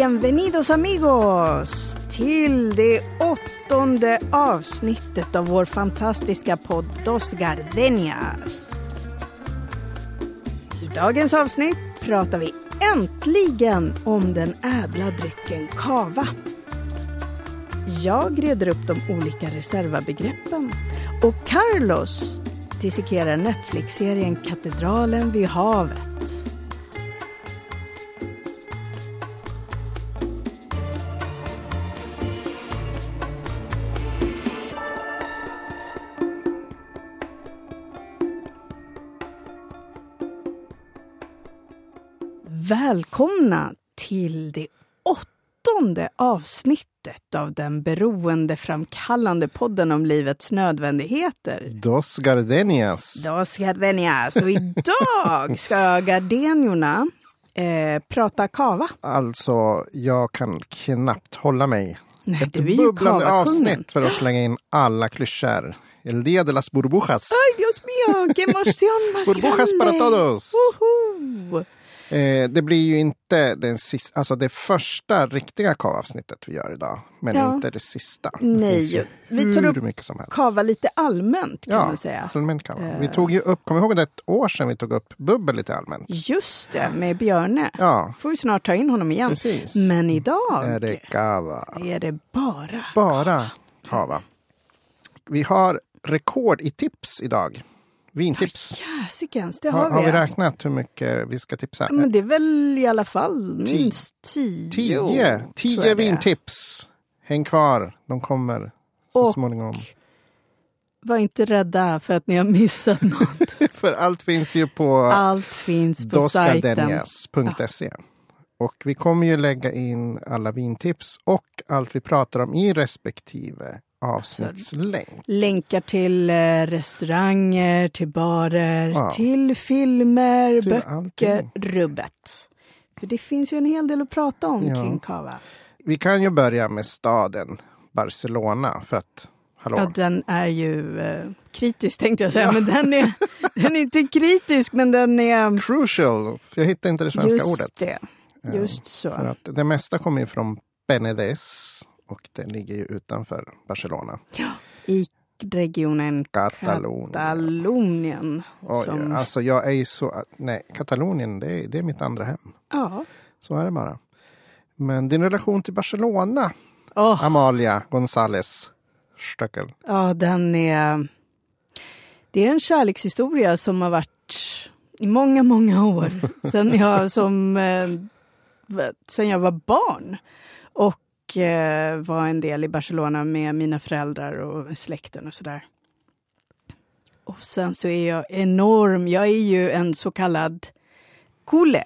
Bienvenidos amigos till det åttonde avsnittet av vår fantastiska podd Dos Gardenias. I dagens avsnitt pratar vi äntligen om den ädla drycken kava. Jag reder upp de olika reservabegreppen och Carlos dissekerar Netflix-serien Katedralen vid havet. Välkomna till det åttonde avsnittet av den beroendeframkallande podden om livets nödvändigheter. Dos Gardenias. Dos Gardenias. Och idag ska gardeniorna eh, prata kava. Alltså, jag kan knappt hålla mig. Nej, Ett bubblande avsnitt för att slänga in alla klyschor. El dia de las burbujas. Ay, Dios mío, qué emoción más Burbujas para grande! todos. Woho! Eh, det blir ju inte den sista, alltså det första riktiga kavavsnittet vi gör idag. Men Ja. inte det sista. Det Nej, vi tar upp mycket som helst. Kava lite allmänt kan ja, man säga. allmänt kava. Eh. Vi tog ju upp, kommer ihåg det ett år sedan vi tog upp bubbel lite allmänt? Just det, med Björne. Ja, Får vi snart ta in honom igen. precis. Men idag Är det kava? är det bara bara kava. Vi har rekord i tips idag. Vintips. Jäsikens, det har, Har, har vi vi. räknat hur mycket vi ska tipsa? Ja, Men det är väl i alla fall minst tio. Tio, tio vintips. Häng kvar, de kommer så Och- småningom. Var inte rädda för att ni har missat något. För allt finns ju på Allt finns på sajten. dosgardenias.se. Och vi kommer ju lägga in alla vintips och allt vi pratar om i respektive avsnittslängd. Länkar till eh, restauranger, till barer, Ja. till filmer, Till böcker, allting. rubbet. För det finns ju en hel del att prata om Ja. kring kava. Vi kan ju börja med staden Barcelona för att, hallå, Ja, den är ju eh, kritisk tänkte jag säga, men den är, den är inte kritisk, men den är... crucial. Jag hittar inte det svenska Just ordet. det, Ja, just så. För att det mesta kommer ju från Penedès och det ligger ju utanför Barcelona. I regionen Katalonien. Katalonien. Oj, som- Alltså jag är ju så... Nej, Katalonien det är, det är mitt andra hem. Ja. Så är det bara. Men din relation till Barcelona, Åh, Amalia González Stöckel. ja, den är... Det är en kärlekshistoria som har varit i många, många år. Sen jag, som, eh, sen jag var barn. Och eh, var en del i Barcelona med mina föräldrar och släkten och sådär. Och sen så är jag enorm. Jag är ju en så kallad kulle.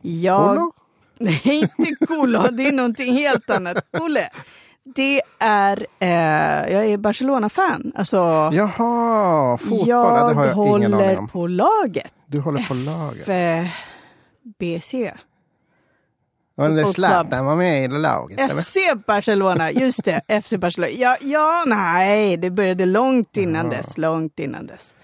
Jag? Nej, inte kulo. Det är någonting helt annat. Kulle. Det är... Eh, jag är Barcelona-fan. Alltså, Jaha, fotboll. ja, jag det har jag ingen aning håller om. på laget. Du håller på laget. F, Fotboll. Zlatan var med i laget. FC Barcelona, just det. FC Barcelona. Ja, ja, nej, det började långt innan Ja. dess. Långt innan dess.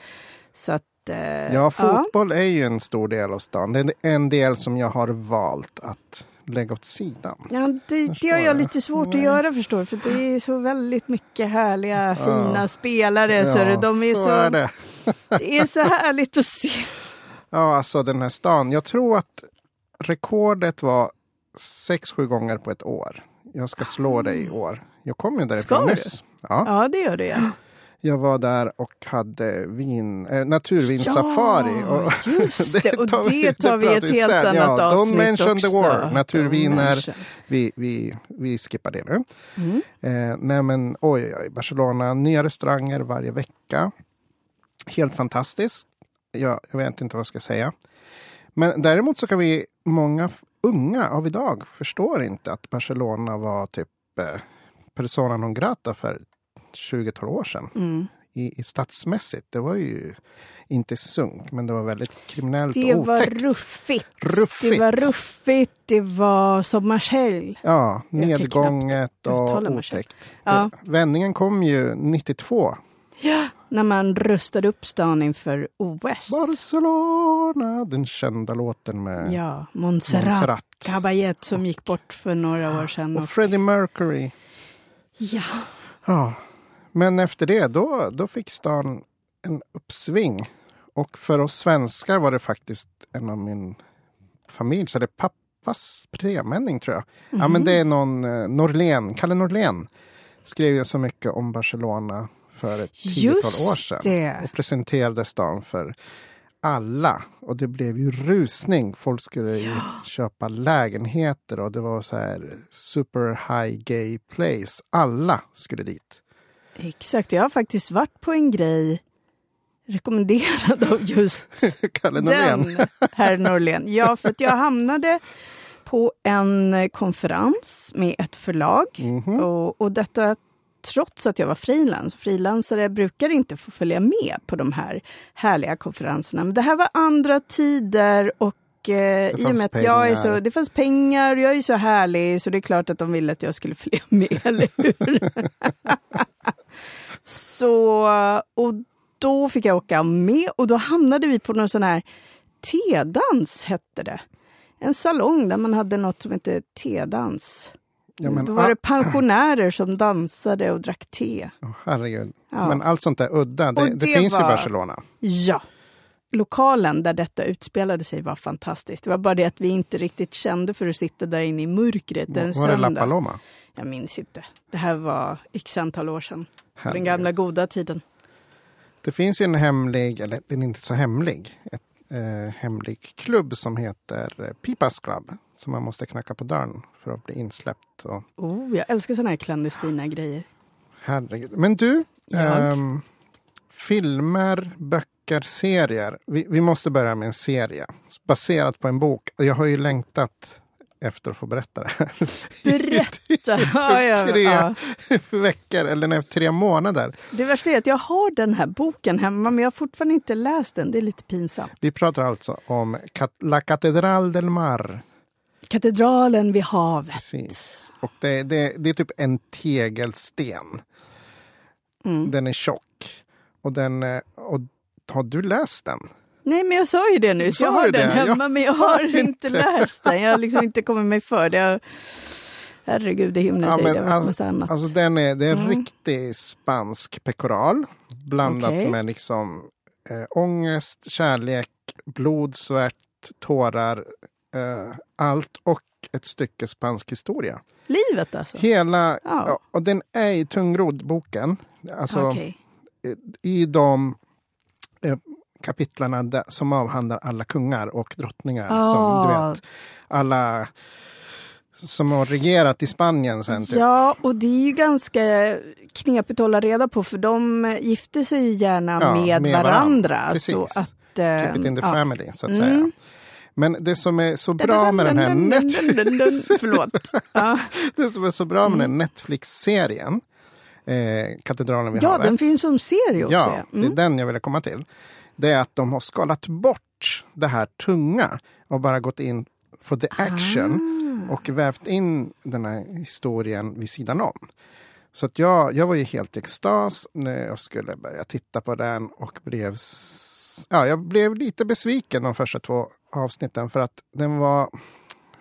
Så att... Eh, Ja, fotboll är ju en stor del av stan. Det är en del som jag har valt att lägga åt sidan. Ja, det, det har jag jag. lite svårt Nej. att göra förstår du, För det är så väldigt mycket härliga, Ja. fina spelare. så Ja, de är så, så är det. det är så härligt att se. Ja, alltså den här stan. Jag tror att rekordet var sex, sju gånger på ett år. Jag ska slå det i år. Jag kom ju därifrån Ska du? nyss. Ja, Ja, det gör det ja. jag var där och hade vin, eh, naturvinsafari. Ja, och just det. Och det tar vi pratar ett helt sen. annat ja, avsnitt Don't mention också. the war. Naturviner. Vi, vi, vi skippar det nu. Mm. Eh, nej men oj, oj, Barcelona, nya restauranger varje vecka. Helt fantastiskt. Jag, jag vet inte vad jag ska säga. Men däremot så kan vi, många unga av idag förstår inte att Barcelona var typ eh, persona non grata för 20-12 år sedan. Mm. I, I stadsmässigt. Det var ju inte sunk, men det var väldigt kriminellt Det och var otäckt. ruffigt. Ruffigt. Det var ruffigt. Det var som Marseille. Ja, nedgånget och otäckt. Ja. Det- Vändningen kom ju 92. Ja, när man rustade upp stan inför OS. Barcelona, den kända låten med Ja, Montserrat, Montserrat. Caballé som gick bort för några år sedan. och Och, Freddie Mercury. ja, Ja, men efter det då, då fick stan en uppsving. Och för oss svenskar var det faktiskt en av min familj, så det är pappas premenning tror jag. Ja, men det är någon eh, Norlén, Kalle Norlén skrev ju så mycket om Barcelona för ett tiotal Just år sedan. det. Och presenterade stan för alla. Och det blev ju rusning. Folk skulle ju köpa lägenheter och det var så här super high gay place. Alla skulle dit. exakt. Jag har faktiskt varit på en grej rekommenderad av just Kalle Norlén. den herr Norlén. Ja, för att jag hamnade på en konferens med ett förlag. Mhm. Och, och detta trots att jag var frilans. Frilansare brukar inte få följa med på de här härliga konferenserna. Men det här var andra tider och eh, i och med att jag är så, det fanns pengar och jag är så härlig så det är klart att de ville att jag skulle följa med, eller hur? så, och då fick jag åka med och då hamnade vi på någon sån här tedans hette det. En salong där man hade något som hette tedans. Ja, men, Då var det pensionärer som dansade och drack te. åh, herregud. Ja. Men allt sånt där udda, det, det, det finns ju i var- Barcelona. Ja. Lokalen där detta utspelade sig var fantastisk. Det var bara det att vi inte riktigt kände för att sitta där inne i mörkret en Var det söndag. La Paloma? Jag minns inte. Det här var x antal år sedan. På den Herregud. gamla goda tiden. Det finns ju en hemlig, eller den är inte så hemlig, ett, eh, hemlig klubb som heter eh, Pipas Club. Som man måste knacka på dörren för att bli insläppt. Och, Oh, jag älskar såna här klandestina grejer. herregud. Men du, ehm, filmer, böcker, serier. Vi, vi måste börja med en serie baserat på en bok. Jag har ju längtat efter att få berätta det här. Berätta! ja, tre ja. veckor, eller nej, tre månader. Det värsta är att jag har den här boken hemma men jag har fortfarande inte läst den. Det är lite pinsamt. Vi pratar alltså om La Catedral del Mar. Katedralen vid havet. Precis. Och det, det, det är typ en tegelsten. Mm. Den är tjock. Och den, eh, och har du läst den? Nej, men jag sa ju det nyss. Jag har den det? hemma, Jag men jag har inte läst den. Jag har liksom inte kommit mig för det. Jag... Herregud i himlen Ja, säger alltså- massa annat. Alltså den är, det är en Mm. riktig spansk pekoral. Blandat Okej. med liksom eh, ångest, kärlek, blod, svett, tårar. Eh, allt och ett stycke spansk historia. Livet alltså? Hela, Ja. ja, och den är ju tungrodd boken. Alltså, Okej. i de eh, kapitlarna där, som avhandlar alla kungar och drottningar. Som du Ah. vet, alla som har regerat i Spanien sen. Typ. Ja, och det är ju ganska knepigt att hålla reda på för de gifter sig ju gärna Ja, med, med varandra. varandra. Precis. Så att, eh, Keep it in the ja. family, så att Mm. säga. Men det som är så bra med den här net- Förlåt. Ja, det som är så bra med den här Netflix-serien, eh, Katedralen vid ja havet. den finns som serie också. Ja, ja. det är Mm. den jag ville komma till. Det är att de har skalat bort det här tunga och bara gått in for the action Ah. och vävt in den här historien vid sidan om. Så att jag, jag var ju helt i extas när jag skulle börja titta på den och blev, ja, jag blev lite besviken de första två avsnitten för att den var,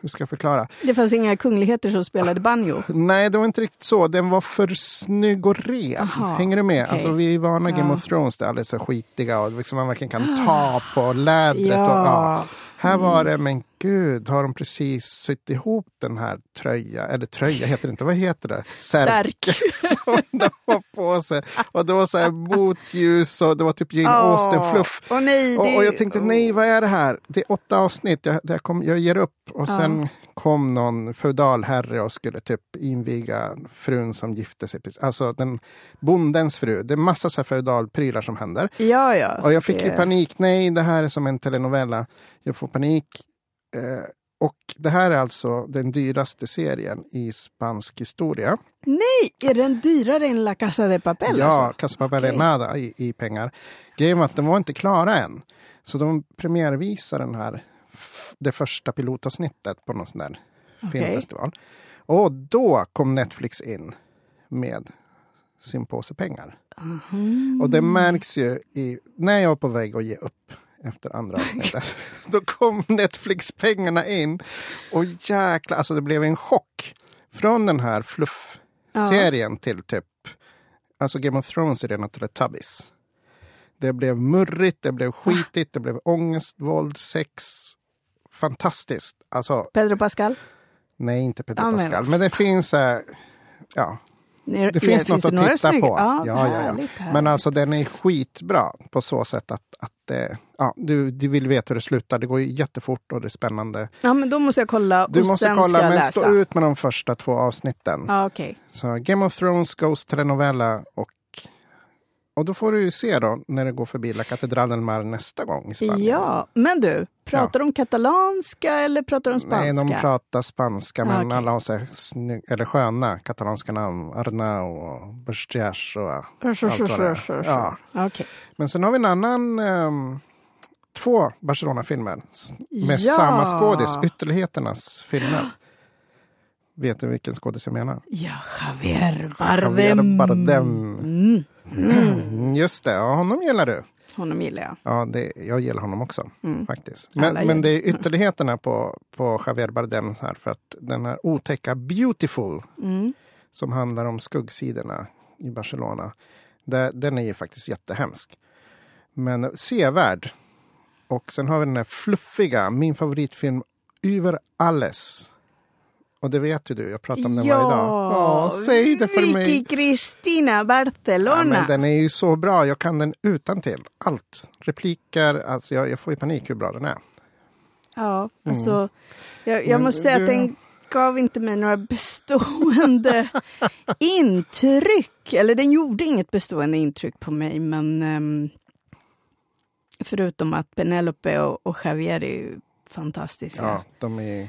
hur ska jag förklara? Det fanns inga kungligheter som spelade banjo. Nej, det var inte riktigt så. Den var för snygg och ren. Aha, Hänger du med? okej. Alltså, vi är vana Game Ja. of Thrones, det är alldeles så skitiga och liksom man verkligen kan ta på lädret. Och, ja. Ja. Här var det, men gud, har de precis sytt ihop den här tröja, eller tröja heter det inte, vad heter det? Särk. som de har på sig. Och det var så här motljus och det var typ Jane Åh, Austen-fluff. Åh nej, Och, det- och jag tänkte, nej vad är det här? Det är åtta avsnitt, jag, jag, kom, jag ger upp. Och Ja. sen kom någon feudal herre och skulle typ inviga frun som gifte sig. Alltså den bondens fru. Det är massa så här feudalprylar som händer. Ja, ja. Och jag fick ju det- panik, nej det här är som en telenovella. Jag får panik. Eh, och det här är alltså den dyraste serien i spansk historia. Nej, är den dyrare än La Casa de Papel? Ja, alltså? Casa Papel Okej. Nada i, i pengar. Grejen var att de var inte klara än. Så de premiärvisar den här, det första pilotavsnittet på någon sån där Okej. filmfestival. Och då kom Netflix in med sin påse pengar. Mhm. Och det märks ju i, när jag var på väg att ge upp efter andra avsnittet. då kom Netflix-pengarna in. Och jäklar, alltså det blev en chock. Från den här fluff-serien till typ, alltså Game of Thrones är rena Teletubbies. Det blev murrigt, det blev skitigt, det blev ångest, våld, sex. Fantastiskt. Alltså, Pedro Pascal? nej inte Peter Ja, Pascal. Men det finns, eh, ja, Det, det finns något att några titta snygga- på. Ja, Ja, ja, ja. Men alltså den är skitbra på så sätt att, att eh, ja, du, du vill veta hur det slutar. Det går ju jättefort och det är spännande. Ja, men då måste jag kolla Du och måste sen kolla, ska jag men läsa. stå ut med de första två avsnitten. Ja, okej. Så Game of Thrones, Ghost Telenovela och och då får du ju se då när det går förbi La Catedral del Mar nästa gång i Spanien. Ja, men du, pratar de katalanska eller pratar de spanska? Nej, de pratar spanska, men Okej. alla har så här eller sköna katalanska namn. Arnau och Bustias och allt vad det är. Ja. Okej. Men sen har vi en annan, ehm, två Barcelona-filmer med Ja. samma skådis, Ytterligheternas filmer. Vet du vilken skådis jag menar? Ja, Javier Bardem. Javier Bardem. Mm. Mm, Just det, ja, honom gillar du. Honom gillar jag. Ja, det, jag gillar honom också Mm. faktiskt. Men, men det är ytterligheterna på, på Javier Bardem här för att den här otäcka Beautiful Mm. som handlar om skuggsidorna i Barcelona. Det, den är ju faktiskt jättehemsk. Men sevärd. Och sen har vi den här fluffiga, min favoritfilm Über alles. Och det vet ju du, jag pratar om den varje dag. Ja, säg det för Vicky mig. Cristina Barcelona. Ja, men den är ju så bra, jag kan den utan till. Allt. Repliker, alltså jag, jag får ju panik hur bra den är. Ja, alltså, jag, jag Mm. Men måste säga du- att den gav inte mig några bestående intryck. Eller den gjorde inget bestående intryck på mig, men ehm, förutom att Penelope och, och Javier är ju fantastiska. Ja, de är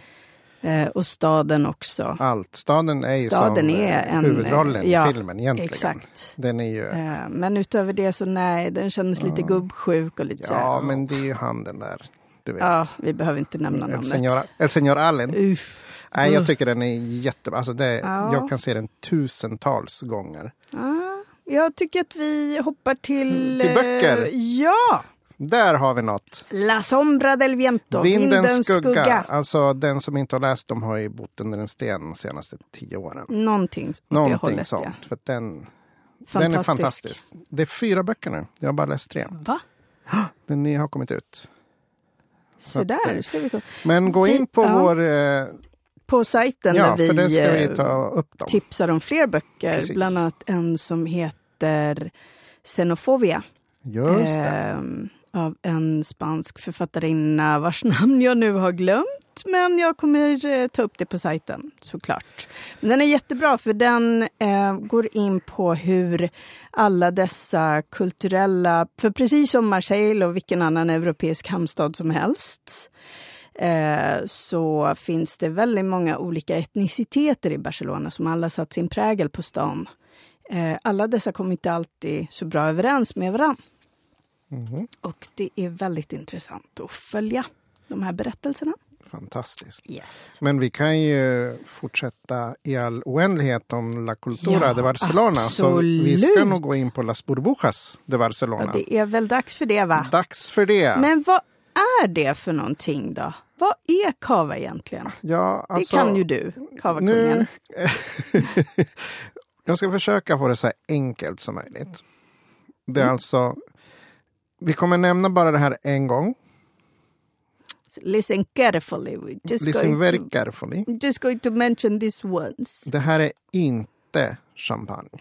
Eh, och staden också. allt. Staden är ju Staden som är eh, en, huvudrollen ja, i filmen egentligen. Exakt. Den är ju, Eh, men utöver det så nej, den kändes lite gubbsjuk och lite så ja men det är ju han den där. Du vet. Ja, vi behöver inte nämna El namnet. El Senor Allen. Uff. Nej, jag tycker den är jättebra. Alltså det, Ja. Jag kan se den tusentals gånger. Ah, jag tycker att vi hoppar till... Till böcker. eh, ja! Där har vi något. La sombra del viento, Vindens skugga. skugga. Alltså den som inte har läst dem har ju bott under en sten de senaste tio åren. Någonting åt det Någonting hållet. sånt. Ja. För den, den är fantastisk. Det är fyra böcker nu. Jag har bara läst tre. Va? Den nya har kommit ut. Så där, eh, ska vi. Men gå in på Ja. vår... Eh, På sajten ja, där vi, det ska vi eh, ta upp dem. tipsar om fler böcker. Precis. Bland annat en som heter Xenofobia. Just det. Ehm, av en spansk författarinna vars namn jag nu har glömt. Men jag kommer eh, ta upp det på sajten såklart. Men den är jättebra för den eh, går in på hur alla dessa kulturella, för precis som Marseille och vilken annan europeisk hamnstad som helst, eh, så finns det väldigt många olika etniciteter i Barcelona som alla satt sin prägel på stan. Eh, alla dessa kommer inte alltid så bra överens med varandra. Mhm. Och det är väldigt intressant att följa de här berättelserna. Fantastiskt. Yes. Men vi kan ju fortsätta i all oändlighet om La Cultura Ja, de Barcelona. Så vi ska absolut. nog gå in på Las Burbujas de Barcelona. Ja, det är väl dags för det va? Dags för det. Men vad är det för någonting då? Vad är kava egentligen? ja, alltså, det kan ju du, kavakungen. nu, Jag ska försöka få det så enkelt som möjligt. Det är Mm. alltså... Vi kommer nämna bara det här en gång. Listen carefully. We're just, Listen very to, carefully. just going to mention this once. Det här är inte champagne.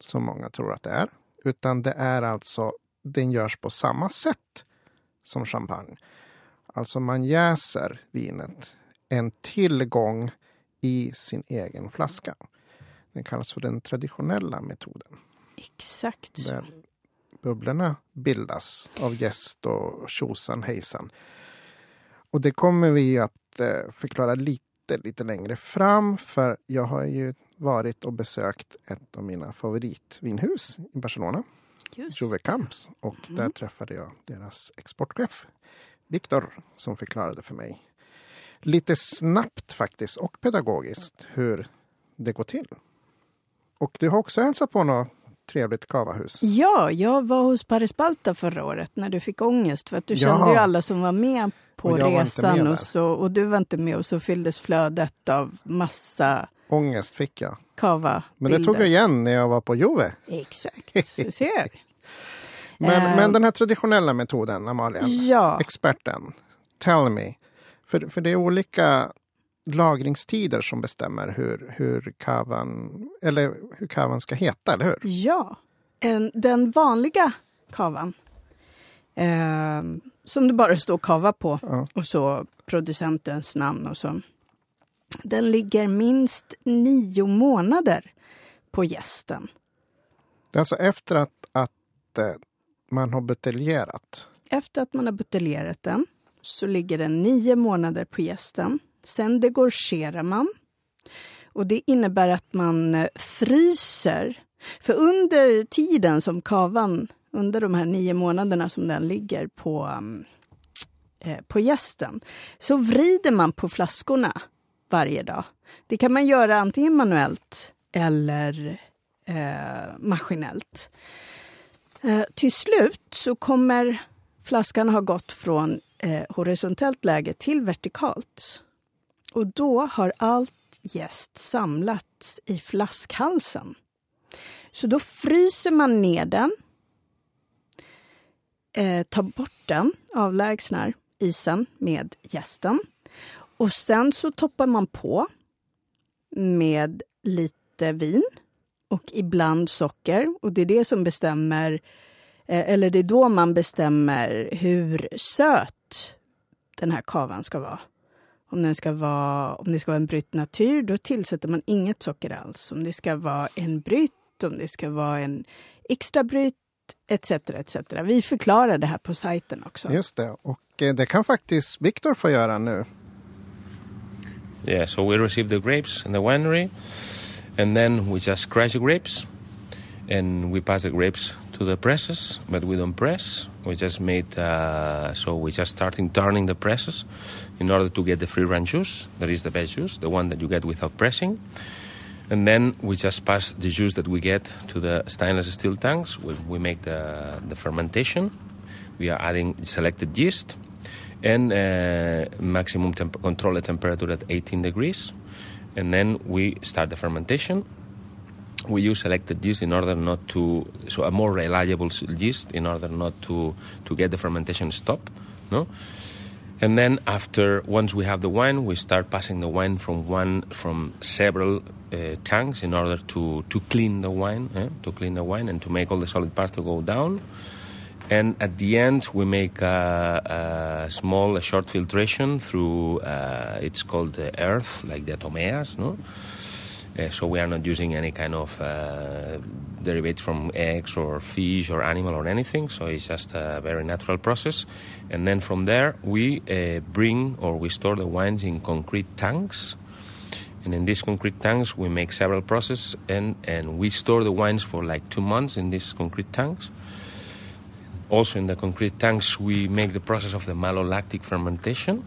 Som många tror att det är. Utan det är alltså, den görs på samma sätt som champagne. Alltså man jäser vinet en tillgång i sin egen flaska. Den kallas för den traditionella metoden. Exakt så. Där bubblorna bildas av jäst och tjosan hejsan. Och det kommer vi att eh, förklara lite, lite längre fram. För jag har ju varit och besökt ett av mina favoritvinhus i Barcelona. Juve Camps. Och där träffade jag deras exportchef Viktor som förklarade för mig lite snabbt faktiskt och pedagogiskt hur det går till. Och du har också hälsat på några trevligt kavahus. Ja, jag var hos Paris Balta förra året när du fick ångest för att du Jaha. kände ju alla som var med på Och resan och, så, och du var inte med och så fylldes flödet av massa Ångest fick jag. kava Men det tog jag igen när jag var på Juve. Exakt, du ser. Men, Eh. men den här traditionella metoden, Amalia, Ja, experten, tell me. För, för det är olika lagringstider som bestämmer hur, hur kavan, eller hur kavan ska heta, eller hur? ja. En, den vanliga kavan eh, som det bara står kava på Ja. och så producentens namn och så. Den ligger minst nio månader på gästen. Det är alltså efter att, att eh, man har buteljerat. Efter att man har buteljerat den så ligger den nio månader på gästen. Sen degorgerar man. Och det innebär att man eh, fryser. För under tiden som kavan, under de här nio månaderna som den ligger på, mm, eh, på gästen, så vrider man på flaskorna varje dag. Det kan man göra antingen manuellt eller eh, maskinellt. Eh, till slut så kommer flaskan ha gått från eh, horisontellt läge till vertikalt. Och då har allt jäst samlats i flaskhalsen. Så då fryser man ner den, eh, tar bort den, avlägsnar isen med jästen. Och sen så toppar man på med lite vin och ibland socker. Och det är det som bestämmer, eh, eller det är då man bestämmer hur söt den här kavan ska vara. Om, den ska vara, om det ska vara en brytt natur, då tillsätter man inget socker alls. Om det ska vara en brytt, om det ska vara en extra brytt, etc. etc. Vi förklarar det här på sajten också. Just det. Och eh, det kan faktiskt Viktor få göra nu. Yeah, so we receive the grapes in the winery, and then we just crush the grapes, and we pass the grapes to the presses, but we don't press. We just made uh, so we just starting turning the presses in order to get the free run juice. That is the best juice, the one that you get without pressing. And then we just pass the juice that we get to the stainless steel tanks. We, we make the, the fermentation. We are adding selected yeast and uh, maximum temp- control temperature at 18 degrees. And then we start the fermentation. We use selected yeast in order not to, so a more reliable yeast in order not to, to get the fermentation stop, no? And then after, once we have the wine, we start passing the wine from one, from several uh, tanks in order to, to clean the wine, eh? to clean the wine and to make all the solid parts to go down. And at the end, we make a, a small, a short filtration through, uh, it's called the earth, like the tomeas, no? Uh, so we are not using any kind of uh, derivatives from eggs or fish or animal or anything. So it's just a very natural process. And then from there, we uh, bring or we store the wines in concrete tanks. And in these concrete tanks, we make several processes and, and we store the wines for like two months in these concrete tanks. Also, in the concrete tanks, we make the process of the malolactic fermentation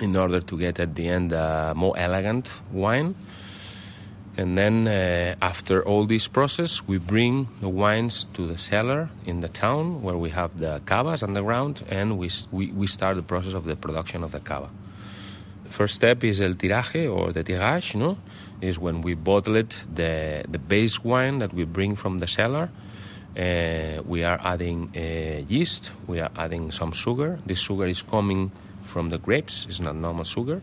in order to get at the end a more elegant wine. And then, uh, after all this process, we bring the wines to the cellar in the town where we have the cavas underground, and we, we, we start the process of the production of the cava. First step is el tiraje or the tirage, no? Is when we bottle it, the, the base wine that we bring from the cellar. Uh, we are adding uh, yeast, we are adding some sugar. This sugar is coming from the grapes, it's not normal sugar.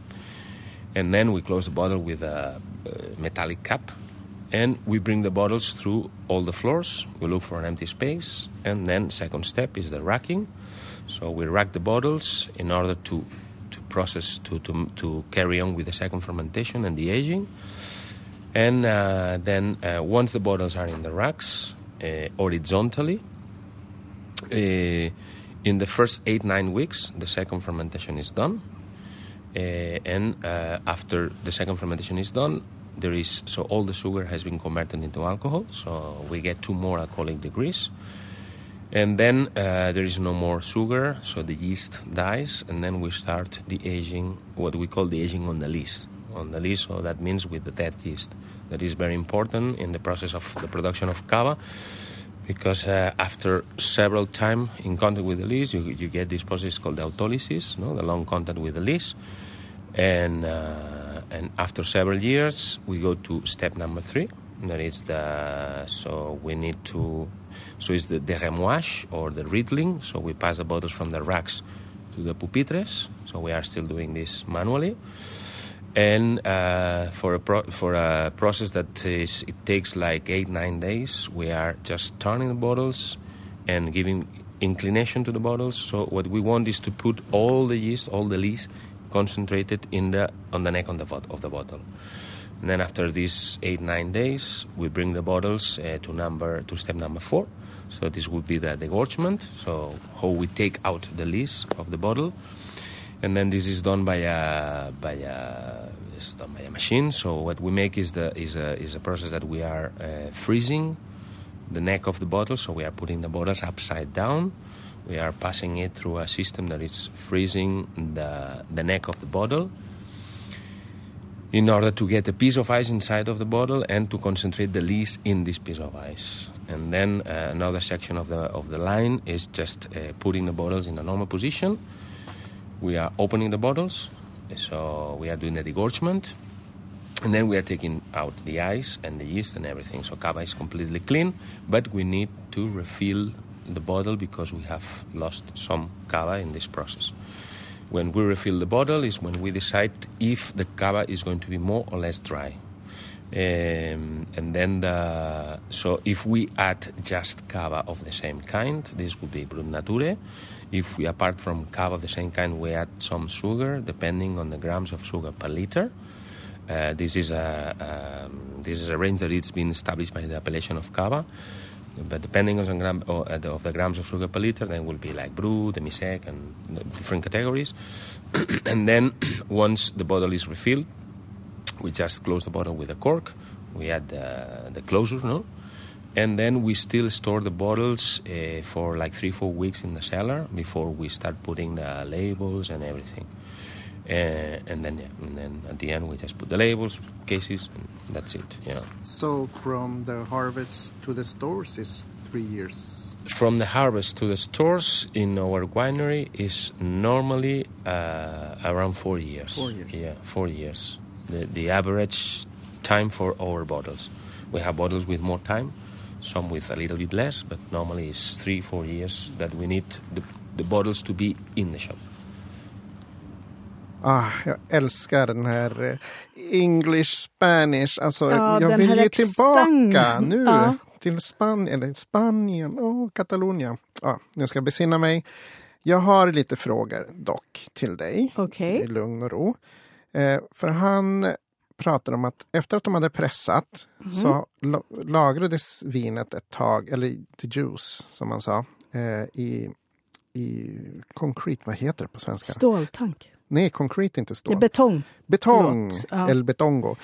And then we close the bottle with a, metallic cap. And we bring the bottles through all the floors. We look for an empty space. And then, second step is the racking. So we rack the bottles in order to, to process, to, to, to carry on with the second fermentation and the aging. And uh, then, uh, once the bottles are in the racks, uh, horizontally, uh, in the first eight, nine weeks, the second fermentation is done. Uh, and uh, after the second fermentation is done, there is so all the sugar has been converted into alcohol, so we get two more alcoholic degrees. And then uh, there is no more sugar, so the yeast dies, and then we start the aging, what we call the aging on the lees. On the lees, so that means with the dead yeast. that is very important in the process of the production of cava because uh, after several time in contact with the lees, you, you get this process called the autolysis, no? the long contact with the lees. And, uh, and after several years, we go to step number three. That is the, so we need to, so it's the deremouage or the riddling. So we pass the bottles from the racks to the pupitres. So we are still doing this manually and uh, for a pro- for a process that is it takes like eight nine days we are just turning the bottles and giving inclination to the bottles. So what we want is to put all the yeast all the lees concentrated in the on the neck on the of the bottle. And then after these eight nine days we bring the bottles uh, to number to step number four. So this would be the degorgement. So how we take out the lees of the bottle and then this is done by a by a it's done by a machine. So what we make is the is a is a process that we are uh, freezing the neck of the bottle. So we are putting the bottles upside down. We are passing it through a system that is freezing the the neck of the bottle in order to get a piece of ice inside of the bottle and to concentrate the least in this piece of ice. And then uh, another section of the of the line is just uh, putting the bottles in a normal position we are opening the bottles, so we are doing the degorgement, and then we are taking out the ice and the yeast and everything. So cava is completely clean, but we need to refill the bottle because we have lost some cava in this process. When we refill the bottle is when we decide if the cava is going to be more or less dry. Um, and then the, so if we add just cava of the same kind, this would be Brut Nature. If we apart from cava of the same kind, we add some sugar, depending on the grams of sugar per liter. Uh, this is a um, this is a range that it's been established by the appellation of cava. But depending on the gram uh, of the grams of sugar per liter, then will be like Brut, demi sec, and different categories. and then once the bottle is refilled, we just close the bottle with a cork. We add the, the closure, no? And then we still store the bottles uh, for like three, four weeks in the cellar before we start putting the labels and everything. Uh, and then, yeah, and then at the end we just put the labels, cases, and that's it. Yeah. So from the harvest to the stores is three years. From the harvest to the stores in our winery is normally uh, around four years. Four years. Yeah, four years. The, the average time for our bottles. We have bottles with more time, some with a little bit less, but normally it's three, four years that we need the, the bottles to be in the shop. Ah, jag älskar den här eh, English Spanish. Alltså, Ja, jag vill ju tillbaka nu Ja. till Spanien. Eller Spanien, åh, Katalonien. Ja, nu ska jag besinna mig. Jag har lite frågor dock till dig Okej. i lugn och ro. Eh, för han pratar om att efter att de hade pressat Mhm. så la- lagrades vinet ett tag, eller the juice som man sa, eh, i, i concrete, vad heter det på svenska? Ståltank. Nej, concrete är inte Det är stål. betong. Betong, ja. el betongo.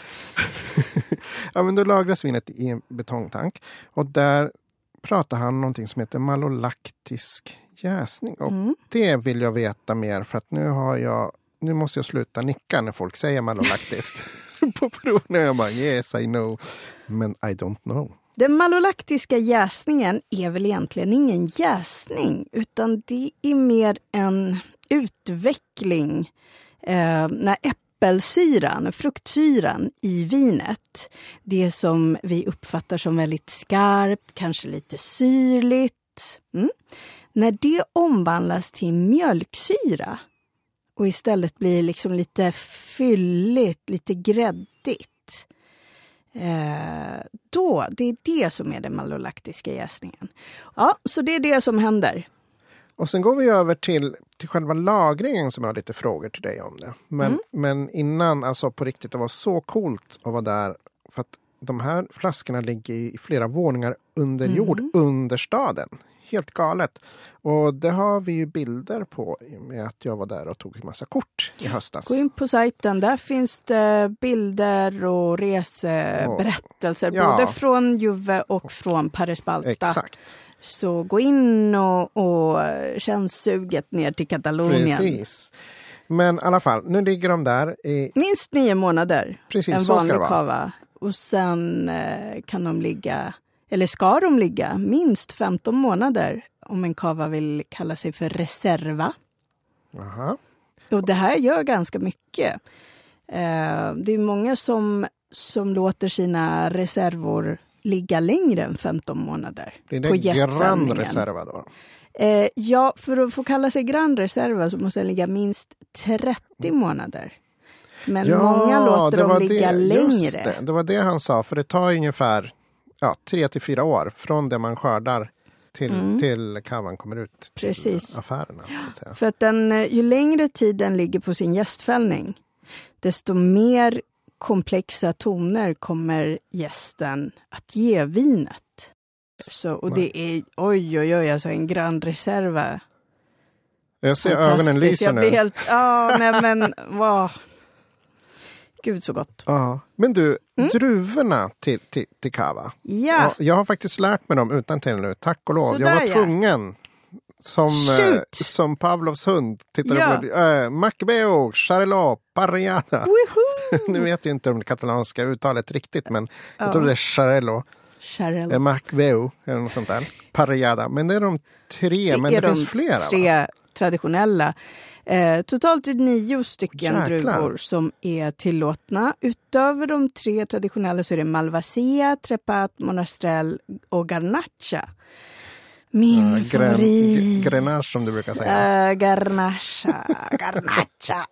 ja, men då lagras vinet i en betongtank. Och där pratar han om någonting som heter malolaktisk jäsning. Och Mm. det vill jag veta mer för att nu har jag nu måste jag sluta nicka när folk säger malolaktisk. På proven jag bara yes I know. Men I don't know. Den malolaktiska jäsningen är väl egentligen ingen jäsning utan det är mer en utveckling eh, när äppelsyran, fruktsyran i vinet, det som vi uppfattar som väldigt skarpt, kanske lite syrligt. Mm. När det omvandlas till mjölksyra och istället blir liksom lite fylligt, lite gräddigt. Eh, då, det är det som är den malolaktiska jäsningen. Ja, så det är det som händer. Och sen går vi över till, till själva lagringen som jag har lite frågor till dig om det. Men, Mm. men innan, alltså på riktigt, det var så coolt att vara där. För att de här flaskorna ligger i flera våningar under Mm. jord, under staden. Helt galet. Och det har vi ju bilder på och med att jag var där och tog en massa kort i höstas. Gå in på sajten, där finns det bilder och reseberättelser. Ja. Både från Juve och från Paris Balta. Exakt. Så gå in och, och känn suget ner till Katalonien. Precis. Men i alla fall, nu ligger de där. I, Minst nio månader. Precis, en vanlig kava. och sen eh, kan de ligga, eller ska de ligga, minst 15 månader om en kava vill kalla sig för reserva. Aha. Och det här gör ganska mycket. Eh, det är många som, som låter sina reservor ligga längre än 15 månader. Blir på det Grand. Reserva då? Eh, ja, för att få kalla sig Grand Reserva så måste den ligga minst 30 månader. Men många låter det dem ligga det, längre. Det, det var det han sa, för det tar ungefär ja, tre till fyra år från det man skördar till, Mm. till kavan kommer ut till Precis. affärerna. Att. För att den, eh, ju längre tid den ligger på sin gästfällning, desto mer komplexa toner kommer gästen att ge vinet. Så, och det är, oj oj oj, alltså en Grand Reserva. Jag ser ögonen Jag nu. blir helt, ja nej men, wow. Gud så gott. Ja. Men du, Mm. druvorna till, till, till kava. Ja, Jag har faktiskt lärt mig dem utan till nu, tack och lov. Sådär, jag var ja. tvungen. Som, eh, som Pavlovs hund. Tittade Ja. på äh, Macbeo, Charelot, Parriada. Nu vet jag inte om det katalanska uttalet riktigt, men Ja. jag tror det är Charelot. Charel. Eh, Macbeo eller något sånt där. Parriada. Men det är de tre, men det de finns flera. Va? tre traditionella. Eh, totalt är det nio stycken Jäklar. druvor som är tillåtna. Utöver de tre traditionella så är det Malvasia, Trepat, Monastrell och Garnacha. Min gren- favorit. Grenache som du brukar säga. Uh, garnacha, garnacha.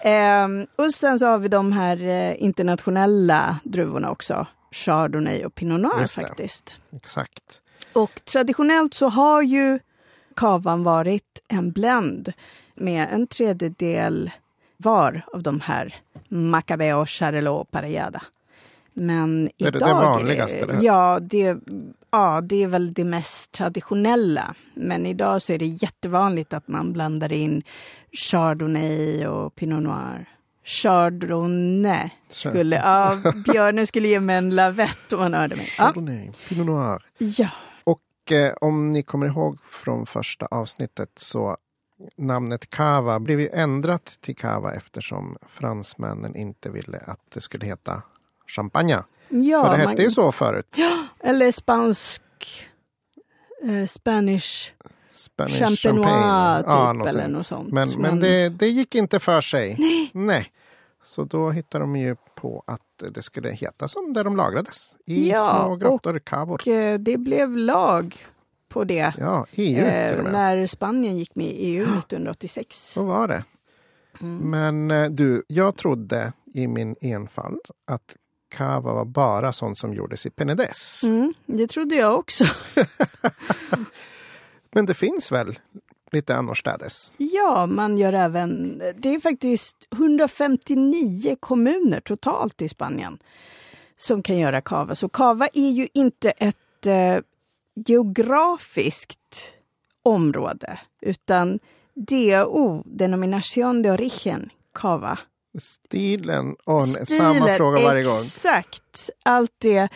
Ehm, och sen så har vi de här eh, internationella druvorna också. Chardonnay och Pinot Noir faktiskt. Exakt. Och traditionellt så har ju kavan varit en blend med en tredjedel var av de här Macabeo, Charelot och Parellada. Men Det är det idag... vanligaste, det ja, det, ja, det är väl det mest traditionella. Men idag så är det jättevanligt att man blandar in Chardonnay och Pinot Noir. Chardonnay skulle... Ja, björnen skulle ge mig en lavett om han hörde mig. Ja. Chardonnay, Pinot Noir. ja. Och eh, om ni kommer ihåg från första avsnittet så namnet Cava blev ju ändrat till Cava eftersom fransmännen inte ville att det skulle heta champagne. Ja, För det hette man- ju så förut. Eller spansk... Eh, Spanish Spanish champenois champagne. typ, Ja, något eller något sånt. Men, men det, det gick inte för sig. Nej. Så då hittade de ju på att det skulle heta som där de lagrades. I Ja, små grottor, cavor. Och eh, det blev lag på det Ja, EU till eh, och med. när Spanien gick med i EU 1986. Så var det. Mm. Men eh, du, jag trodde i min enfald att cava var bara sånt som gjordes i Penedès. Mm, det trodde jag också. Men det finns väl lite annorstädes? Ja, man gör även... Det är faktiskt 159 kommuner totalt i Spanien som kan göra cava. Så cava är ju inte ett eh, geografiskt område utan DO, denominación de origen, cava. Stilen, samma Stilen, fråga varje gång. Exakt. Allt det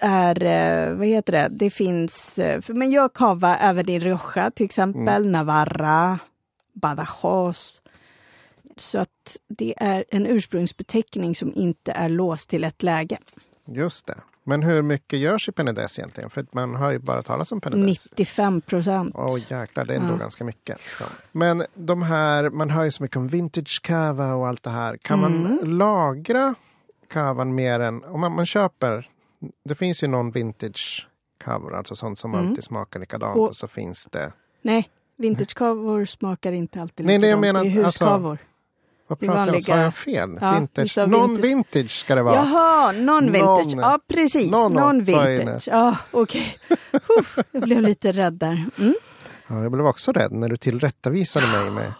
är, eh, vad heter det, det finns, eh, man gör cava även i Rioja till exempel, Mm. Navarra, Badajoz. Så att det är en ursprungsbeteckning som inte är låst till ett läge. Just det. Men hur mycket görs i Penedès egentligen? För man har ju bara talat om Penedès. 95 procent. Åh jäklar, det är ändå Ja. ganska mycket. Ja. Men de här, man hör ju så mycket om vintage cava och allt det här. Kan man Mm. lagra cavan mer än, om man, man köper, det finns ju någon vintage cava, alltså sånt som Mm. alltid smakar likadant Och- och så finns det, Nej, vintagekavor smakar inte alltid Nej, nej, jag likadant. menar, det är alltså, huskavor. Vad pratar jag om, sa vanliga- jag fel? Ja, vintage, vi sa någon vintage. vintage ska det vara. Jaha, non-vintage. Ja, precis. Non-vintage. Ja, okej. Uff, Jag blev lite rädd där. Mm. Ja, jag blev också rädd när du tillrättavisade mig med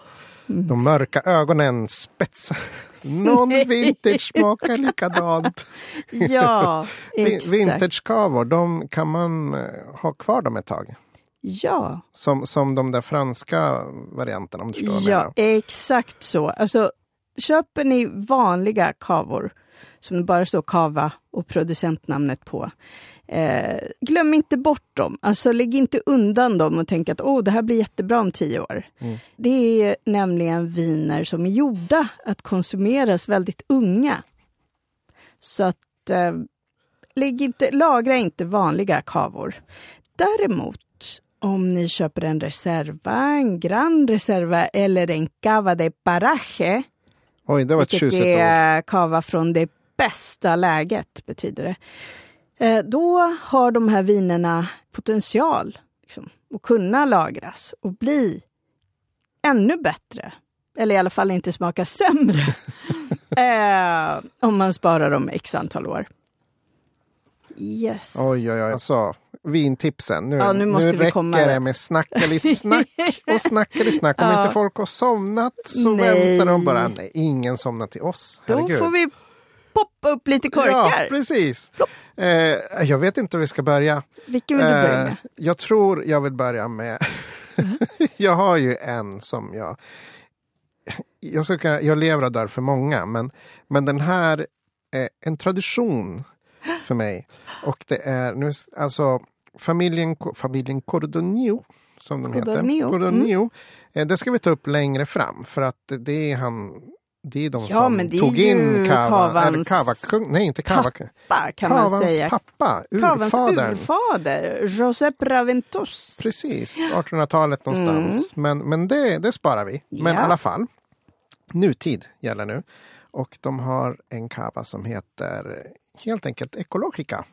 Mm. de mörka ögonen, spetsa. Någon vintage smakar likadant. Ja, exakt. Vintagekavor, de kan man eh, ha kvar dem ett tag. Ja, Som, som de där franska varianterna om du förstår vad jag ja menar. exakt så. Alltså, köper ni vanliga kavor som det bara står kava och producentnamnet på. Eh, glöm inte bort dem. Alltså lägg inte undan dem och tänk att oh, det här blir jättebra om tio år. Mm. Det är nämligen viner som är gjorda att konsumeras väldigt unga. Så att eh, lägg inte, lagra inte vanliga kavor. Däremot om ni köper en reserva, en Gran Reserva eller en Cava de Paraje, Oj, det var ett tjusigt ord. är kava från det bästa läget, betyder det. Eh, Då har de här vinerna potential liksom, att kunna lagras och bli ännu bättre. Eller i alla fall inte smaka sämre. eh, om man sparar dem x antal år. Yes. Oj, oj, oj. Alltså, vintipsen. Nu, Ja, nu måste vi räcker komma- det med snackalisnack och snackalisnack. Om Ja. inte folk har somnat så Nej. väntar de bara. Nej, ingen somnar till oss. Då Herregud. får vi poppa upp lite korkar. Ja, precis. Eh, jag vet inte hur vi ska börja. Vilken vill du börja Eh, med? jag tror jag vill börja med... jag har ju en som jag... Jag, ska, jag lever och dör för många, men, men den här är en tradition för mig. Och det är nu, alltså familjen, familjen Cordonio, som de Cordonio, heter. Cordonio. Eh, Det ska vi ta upp längre fram, för att det är han... Det är de Ja, som tog in Kava, eller Kavans Kava kung, nej inte Kava, Pappa kan man Kavans säga. pappa, Kavans urfadern. urfader, Josep Raventos. Precis, 1800-talet någonstans. Men, men det, det sparar vi. Men i Ja. alla fall, nutid gäller nu. Och de har en kava som heter helt enkelt Ecologica.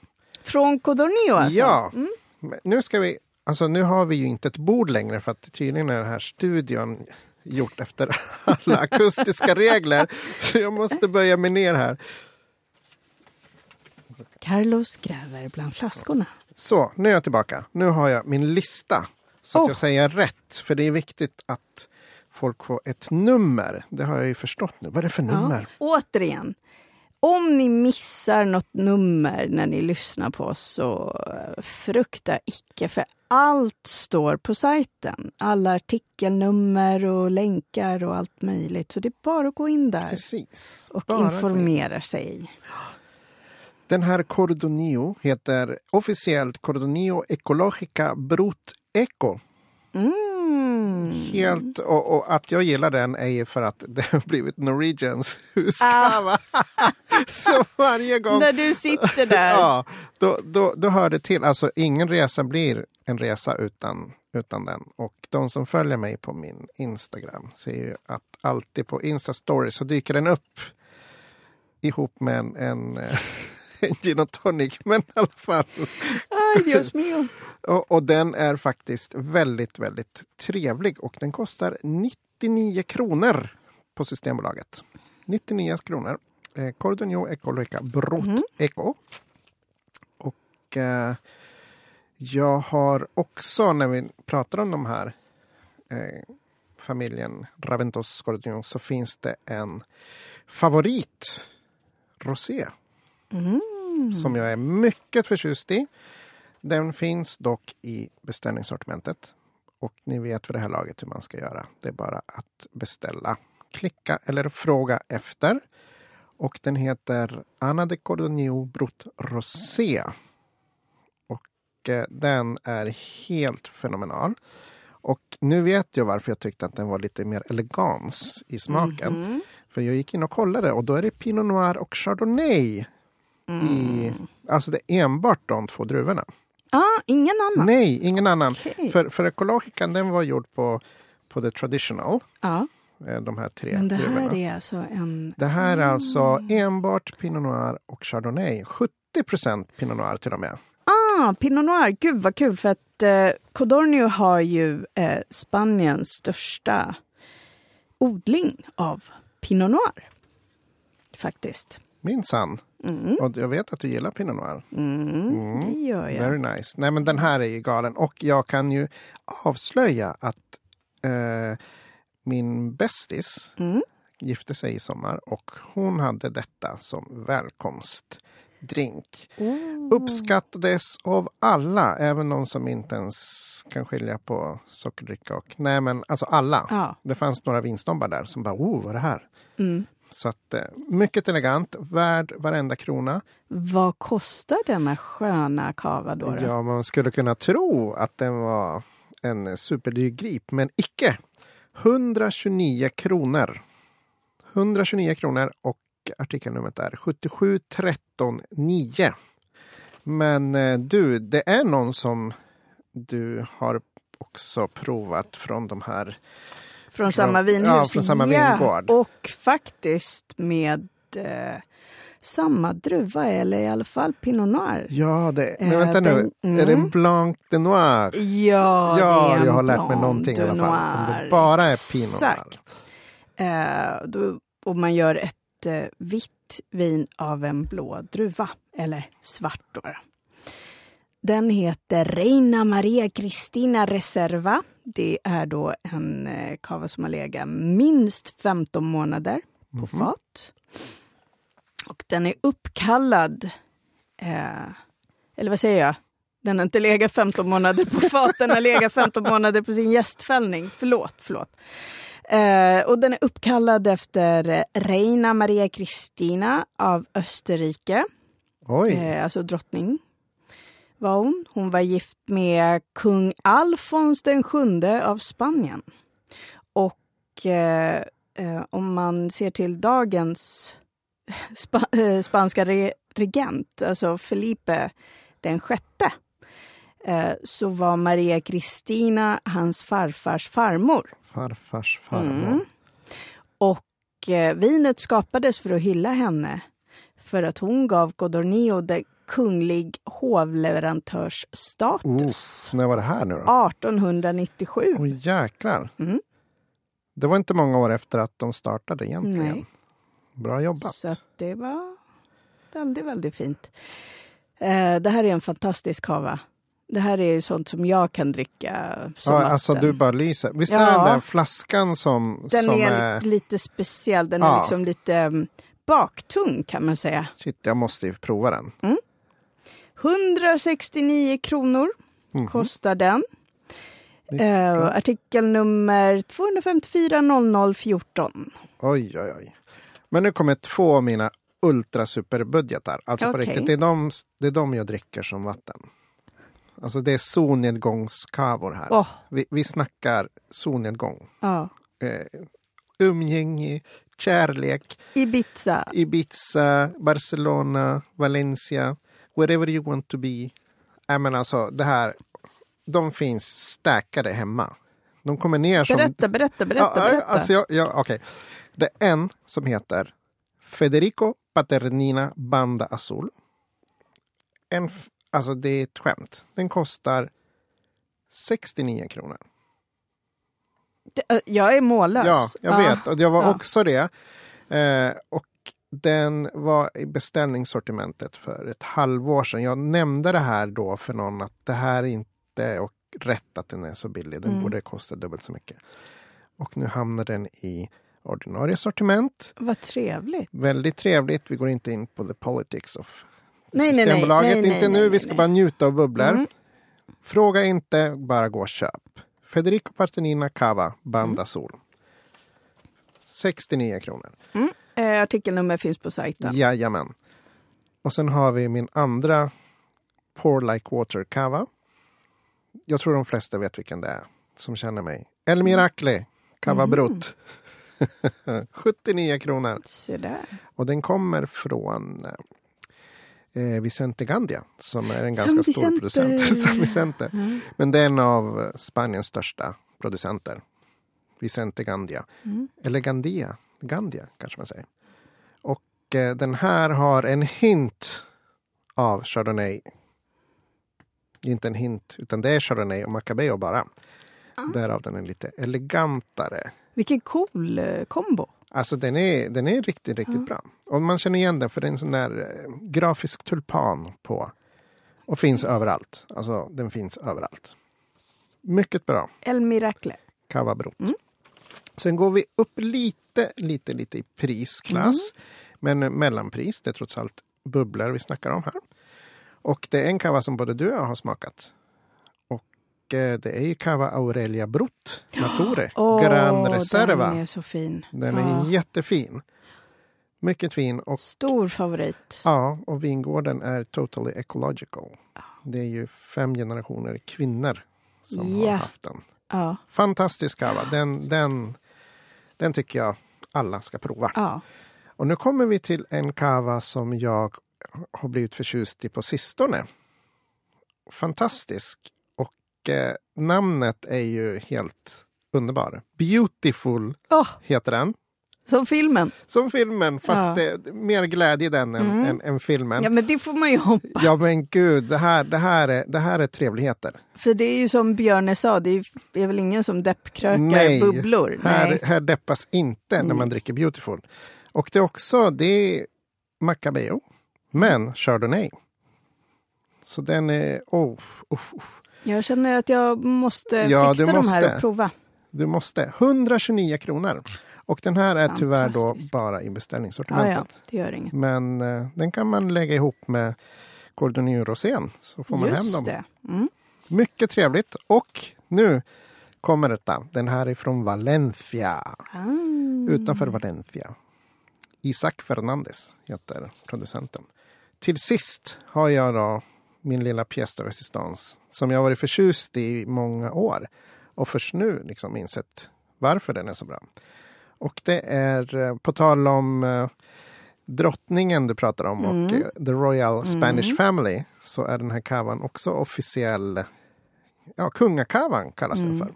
Från Codornio alltså? Ja, Men nu ska vi, alltså nu har vi ju inte ett bord längre för att tydligen är den här studion gjort efter alla akustiska regler. Så jag måste böja mig ner här. Carlos gräver bland flaskorna. Så, nu är jag tillbaka. Nu har jag min lista. Så att Oh. jag säger rätt. För det är viktigt att folk får ett nummer. Det har jag ju förstått nu. Vad är det för nummer? Ja, återigen, om ni missar något nummer när ni lyssnar på oss så eh, frukta icke, för allt står på sajten. Alla artikelnummer och länkar och allt möjligt. Så det är bara att gå in där Precis. och Bara informera sig. Den här Cordonio heter officiellt Cordonio Ecologica Brut Eco. Mm. Helt, och, och att jag gillar den är ju för att det har blivit Norwegians Ah. huskava. Så varje gång När du sitter där. Ja, då, då, då hör det till. Alltså ingen resa blir en resa utan, utan den. Och de som följer mig på min Instagram ser ju att alltid på Insta-story så dyker den upp ihop med en, en, en gin och tonic. Men i alla fall. Ay, Dios mio. Och, och den är faktiskt väldigt, väldigt trevlig och den kostar 99 kronor på Systembolaget. 99 kronor. Eh, Cordonio Ecologica Brot Mhm. Eco. Och eh, jag har också, när vi pratar om de här eh, familjen Raventos Cordonio, så finns det en favorit rosé Mm. som jag är mycket förtjust i. Den finns dock i beställningssortimentet. Och ni vet för det här laget hur man ska göra. Det är bara att beställa, klicka eller fråga efter. Och den heter Anna de Cordonio Brut Rosé. Och eh, den är helt fenomenal. Och nu vet jag varför jag tyckte att den var lite mer elegans i smaken. Mhm. För jag gick in och kollade och då är det Pinot Noir och Chardonnay. I, alltså det är enbart de två druvorna. Ah, ingen annan? Nej, ingen annan. Okej. För, för Ecologican den var gjord på, på the traditional. Ja, eh, De här tre men det här är alltså en... Det här är alltså enbart Pinot Noir och Chardonnay. 70 Pinot Noir till och med. Ah, Pinot Noir. Gud vad kul för att eh, Codornio har ju eh, Spaniens största odling av Pinot Noir. Faktiskt. Minsann. Mm. Och jag vet att du gillar Pinot Noir. Mm, det gör jag. Very nice. Nej men den här är ju galen. Och jag kan ju avslöja att eh, min bästis Mm. gifte sig i sommar och hon hade detta som välkomstdrink. Oh. Uppskattades av alla, även de som inte ens kan skilja på sockerdricka och... Nej men alltså alla. Ja. Det fanns några vinsnobbar där som bara, oh vad är det här? Mm. Så att eh, mycket elegant, värd varenda krona. Vad kostar denna sköna kava då? Ja, man skulle kunna tro att den var en superdyr grip, men icke. 129 kronor. 129 kronor och artikelnumret är 77 13 9. Men eh, du, det är någon som du har också provat från de här. Från samma vinhus. ja, från samma vingård. och faktiskt med eh, samma druva, eller i alla fall Pinot Noir. Ja, det, men Eh, vänta nu. den- Är det mm. Blanc de Noir? Ja, Ja, en jag har lärt mig någonting i alla fall. Om det bara är Pinot Noir. Exakt. Eh, då, och man gör ett eh, vitt vin av en blå druva, eller svart då. Den heter Reina Maria Cristina Reserva. Det är då en eh, kava som har legat minst 15 månader på Mhm. fat. Och den är uppkallad, eh, eller vad säger jag? Den har inte legat 15 månader på fat, den har legat 15 månader på sin gästfällning. Förlåt, förlåt. Eh, och den är uppkallad efter eh, Reina Maria Cristina av Österrike, Oj, eh, alltså drottning var hon. Hon var gift med kung Alfons den sjunde av Spanien. Och eh, eh, om man ser till dagens spa, eh, spanska re, regent, alltså Felipe den sjätte, eh, så var Maria Cristina hans farfars farmor. farfars farmor. Mm. Och eh, vinet skapades för att hylla henne för att hon gav Codornillo det kunglig hovleverantörsstatus. När var det här nu då? 1897. Oj jäklar. Mm. Det var inte många år efter att de startade egentligen. Nej. Bra jobbat. Så det var väldigt, väldigt fint. Eh, det här är en fantastisk kava. Det här är ju sånt som jag kan dricka som Ja, vatten. alltså du bara lyser. Visst är Ja. den där flaskan som, Den som är är... lite speciell. Den Ja. är liksom lite um, baktung kan man säga. Shit, jag måste ju prova den. 169 kronor Mhm. kostar den. Eh, artikelnummer 254 0014. Oj, oj, oj. Men nu kommer två av mina ultrasuperbudgetar. Alltså på Okej. riktigt, det är, de, det är de jag dricker som vatten. Alltså det är solnedgångskavor här. Åh, Vi, vi snackar solnedgång. ja. Eh, umgänge, kärlek, Ibiza. Ibiza, Barcelona, Valencia, wherever you want to be. Nej men alltså det här, de finns stackade hemma. De kommer ner som... Berätta, berätta, berätta. Ja, berätta. Alltså jag, jag, okej. Det är en som heter Federico Paternina Banda Azul. En, alltså det är ett skämt. Den kostar 69 kronor. Jag är mållös. Ja, jag vet. Och jag var Ja. också det. Eh, och den var i beställningssortimentet för ett halvår sedan. Jag nämnde det här då för någon att det här är inte och rätt att den är så billig. Den Mm. borde kosta dubbelt så mycket. Och nu hamnar den i ordinarie sortiment. Vad trevligt. Väldigt trevligt. Vi går inte in på the politics of Nej, nej, nej. Systembolaget. Nej, nej, inte nu, vi ska bara njuta av bubblor. Mm. Fråga inte, bara gå och köp. Federico Partenina Cava Banda Mm. Sol. 69 kronor. Eh, artikelnummer finns på sajten. Jajamän. Och sen har vi min andra Pour Like Water Cava. Jag tror de flesta vet vilken det är som känner mig. El Miracle Cava Mhm. Brut. 79 kronor. Se där. Och den kommer från eh, Vicente Gandia som är en San ganska stor Vicente. producent. San Vicente. Mm. Men det är en av Spaniens största producenter. Vicente Gandia. Mm. Eller Gandia. Gandia kanske man säger. Och eh, den här har en hint av Chardonnay. Inte en hint, utan det är Chardonnay och Macabeo bara. Ah. Därav den är lite elegantare. Vilken cool eh, kombo. Alltså den är, den är riktigt, riktigt Ja. bra. Och man känner igen den för det är en sån där eh, grafisk tulpan på. Och finns överallt. Alltså den finns överallt. Mycket bra. El Miracle. Cava Brut. Mm. Sen går vi upp lite, lite, lite i prisklass. Mm. Men mellanpris, det är trots allt bubblor vi snackar om här. Och det är en cava som både du och jag har smakat. Och eh, det är ju Cava Aurelia Brut Natore. Åh, Gran Reserva. Den är så fin. Den är jättefin. Mycket fin. Och, Stor favorit. ja, och vingården är totally ecological. Det är ju fem generationer kvinnor som Ja. har haft den. Fantastisk kava. Den, den, den tycker jag alla ska prova. ja. Och nu kommer vi till en kava som jag har blivit förtjust i på sistone. Fantastisk. Och eh, namnet är ju helt underbar. Beautiful Åh, heter den. Som filmen. Som filmen, fast Ja. det, mer glädje i den än, Mm. än, än filmen. Ja, men det får man ju hoppas. Ja men gud, det här, det här, är, det här är trevligheter. För det är ju som Björne sa, det är, väl ingen som deppkrökar Nej, bubblor. Här, Nej. här deppas inte när man Mm. dricker Beautiful. Och det är också, det är Macabeo, men Chardonnay. Så den är, oh, oh, oh. Jag känner att jag måste Ja, fixa du de här måste. och prova. du måste. 129 kronor. Och den här är tyvärr då bara i beställningssortimentet. ja, det gör inget. Men eh, den kan man lägga ihop med Cordonier Rosén så får man hem Just dem. det. Mm. Mycket trevligt. Och nu kommer detta. Den här är från Valencia. Ah. Utanför Valencia. Isaac Fernandez heter producenten. Till sist har jag då min lilla pièce de résistance som jag varit förtjust i många år och först nu liksom insett varför den är så bra. Och det är eh, på tal om eh, drottningen du pratar om och Mm. eh, The Royal Spanish Mm. Family så är den här kavan också officiell. Ja, kungakavan kallas den Mm. för.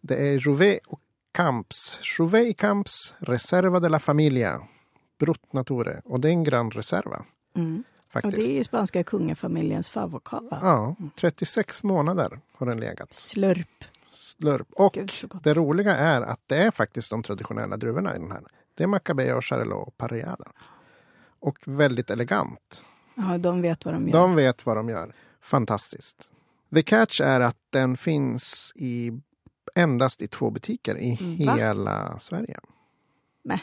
Det är Jouvet och Camps. Jouvet y Camps Reserva de la Familia. Brut Nature. Och det är en Gran Reserva. Mm. Och Faktiskt. det är ju spanska kungafamiljens favokava. Ja, 36 månader har den legat. Slurp. Slurp. Och Gud, det roliga är att det är faktiskt de traditionella druvorna i den här. Det är Macabeo, Charelot och Parellada. Och väldigt elegant. Ja, de vet vad de gör. De vet vad de gör. Fantastiskt. The catch är att den finns i endast i två butiker i Va? hela Sverige. Nej.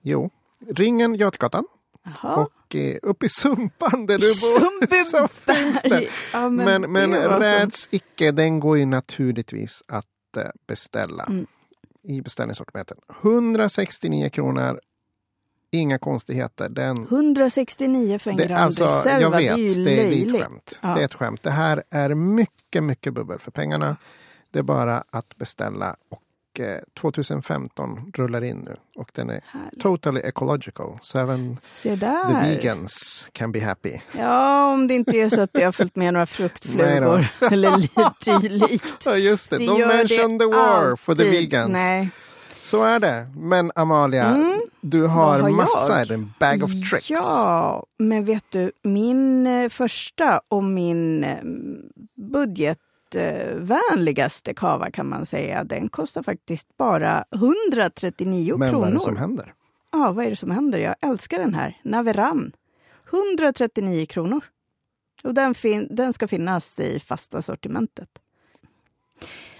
Jo. Ringen Götgatan Jaha. och eh, uppe i Sumpan där du bor så finns det. Ja, Men, men, det var som- räds icke, den går ju naturligtvis att eh, beställa Mm. i beställningssortimentet. 169 kronor. Inga konstigheter. Den, 169 för en det, Grand alltså, Reserva, jag vet, det är ju det är ett löjligt. skämt. Ja. Det är ett skämt. Det här är mycket, mycket bubbel för pengarna. Det är bara att beställa och eh, 2015 rullar in nu och den är Härligt. totally ecological. Så även the vegans can be happy. Ja, om det inte är så att det har följt med några fruktflugor eller lite dylikt. Ja, just det. Det Don't mention the war for the alltid. vegans. Nej. Så är det. Men Amalia, Mm. du har, har massa jag? din bag of tricks. Ja, men vet du, min eh, första och min eh, budgetvänligaste kava kan man säga, den kostar faktiskt bara 139 Men kronor. vad är det som händer? Ja, vad är det som händer? Jag älskar den här. Naveran. 139 kronor. Och den, fin- den ska finnas i fasta sortimentet.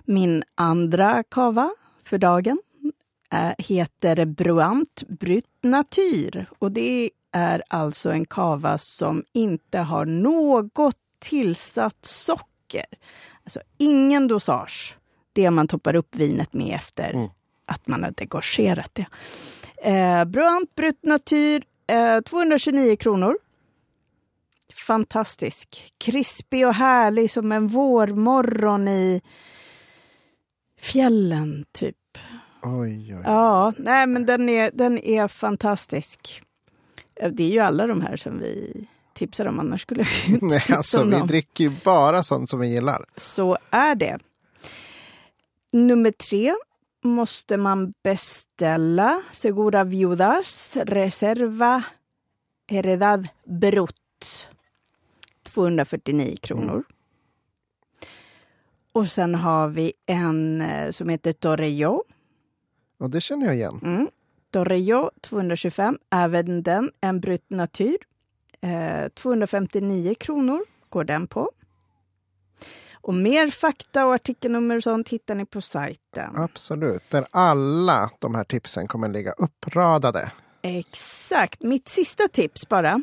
Min andra kava för dagen är, heter Bruant Brut Natur. Och det är alltså en kava som inte har något tillsatt socker. Alltså ingen dosage. Det man toppar upp vinet med efter Mm. att man har degorgerat det. Eh, Bruant Brut Natur, eh, 229 kronor. Fantastisk. Krispig och härlig som en vårmorgon i fjällen, typ. Oj, oj. Ja, nej men den är, den är fantastisk. Eh, Det är ju alla de här som vi tipsar om, annars skulle vi inte Nej, alltså, om vi dem. dricker ju bara sånt som vi gillar. Så är det. Nummer tre måste man beställa Segura Viudas Reserva Heredad Brut. 249 kronor. Och sen har vi en eh, som heter Torrejo. Och det känner jag igen. Mm. Torrejo 225, även den en Brut Natur. Eh, 259 kronor går den på. Och mer fakta och artikelnummer och sånt hittar ni på sajten. Absolut. Där alla de här tipsen kommer ligga uppradade. Exakt. Mitt sista tips bara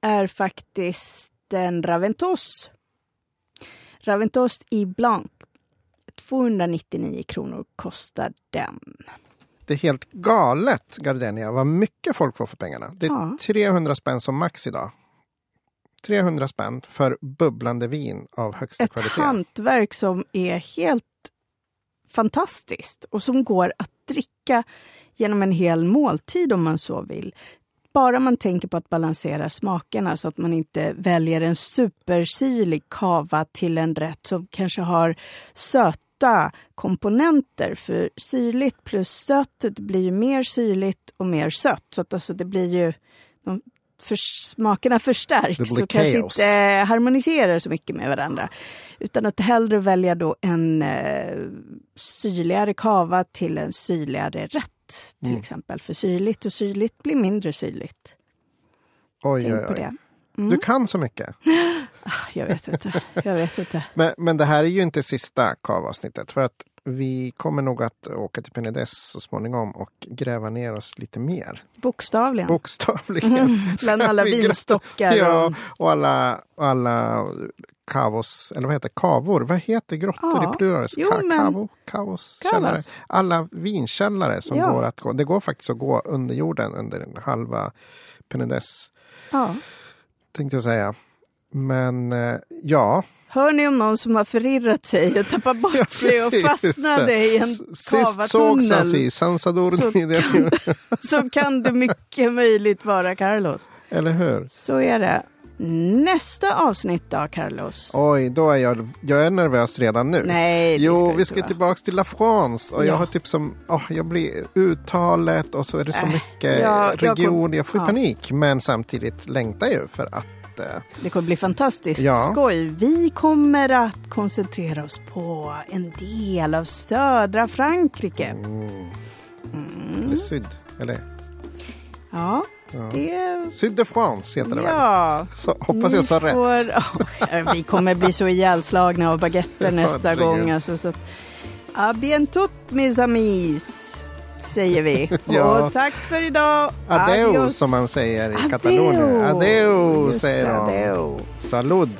är faktiskt en Raventos. Raventos i Blanc. 299 kronor kostar den. Det är helt galet, Gardenia, vad mycket folk får för pengarna. Det är Ja. 300 spänn som max idag. 300 spänn för bubblande vin av högsta Ett kvalitet. hantverk som är helt fantastiskt och som går att dricka genom en hel måltid om man så vill. bara man tänker på att balansera smakerna så att man inte väljer en supersyrlig kava till en rätt som kanske har söta komponenter. För syrligt plus sött det blir ju mer syrligt och mer sött. Så att alltså det blir ju de för, smakerna förstärks och kanske inte harmoniserar så mycket med varandra. Utan att hellre välja då en eh, syrligare kava till en syrligare rätt till Mm. exempel. För syrligt och syrligt blir mindre syrligt. Oj, Tänk oj, på oj. det. Mm. Du kan så mycket. Ah, Jag vet inte. Jag vet inte. Men, men det här är ju inte sista kavavsnittet. För att vi kommer nog att åka till Penedès så småningom och gräva ner oss lite mer. Bokstavligen. Bokstavligen. Mm, bland alla vinstockar. Ja, och, alla, alla kavos, eller vad heter kavor? Vad heter grottor Ja. i pluralis? Jo, Ka- men- Kavo, kavos, källare. Alla vinkällare som Ja. går att gå. Det går faktiskt att gå under jorden under halva Penedès, ja. tänkte jag säga. Men eh, ja, Hör ni om någon som har förirrat sig och tappat bort Ja, sig och fastnade i en S- Sist sågs han kavatunnel i Sansador, Så så kan det mycket möjligt vara Carlos. eller hur? Så är det. Nästa avsnitt då, Carlos? Oj, då är jag, jag är nervös redan nu. Nej, det Jo, ska vi ska vara. tillbaka till La France och Ja. jag har typ som, åh, jag blir uttalet och så är det så Äh, mycket ja, jag kom- region, jag får ja. panik. Men samtidigt längtar jag ju för att eh, Det kommer bli fantastiskt Ja. skoj. Vi kommer att koncentrera oss på en del av södra Frankrike. mm, Mm. eller syd, eller Ja, ja. det... Syd de France heter det väl? Ja. Så, hoppas jag sa rätt. får- Ja, vi kommer bli så ihjälslagna av baguetter nästa gång. Alltså, så att, à bientôt mes amis, säger vi. Ja. Och tack för idag. Adeu Adios. som man säger i. Katalonien. Adeu Just säger de. adeu. Salud.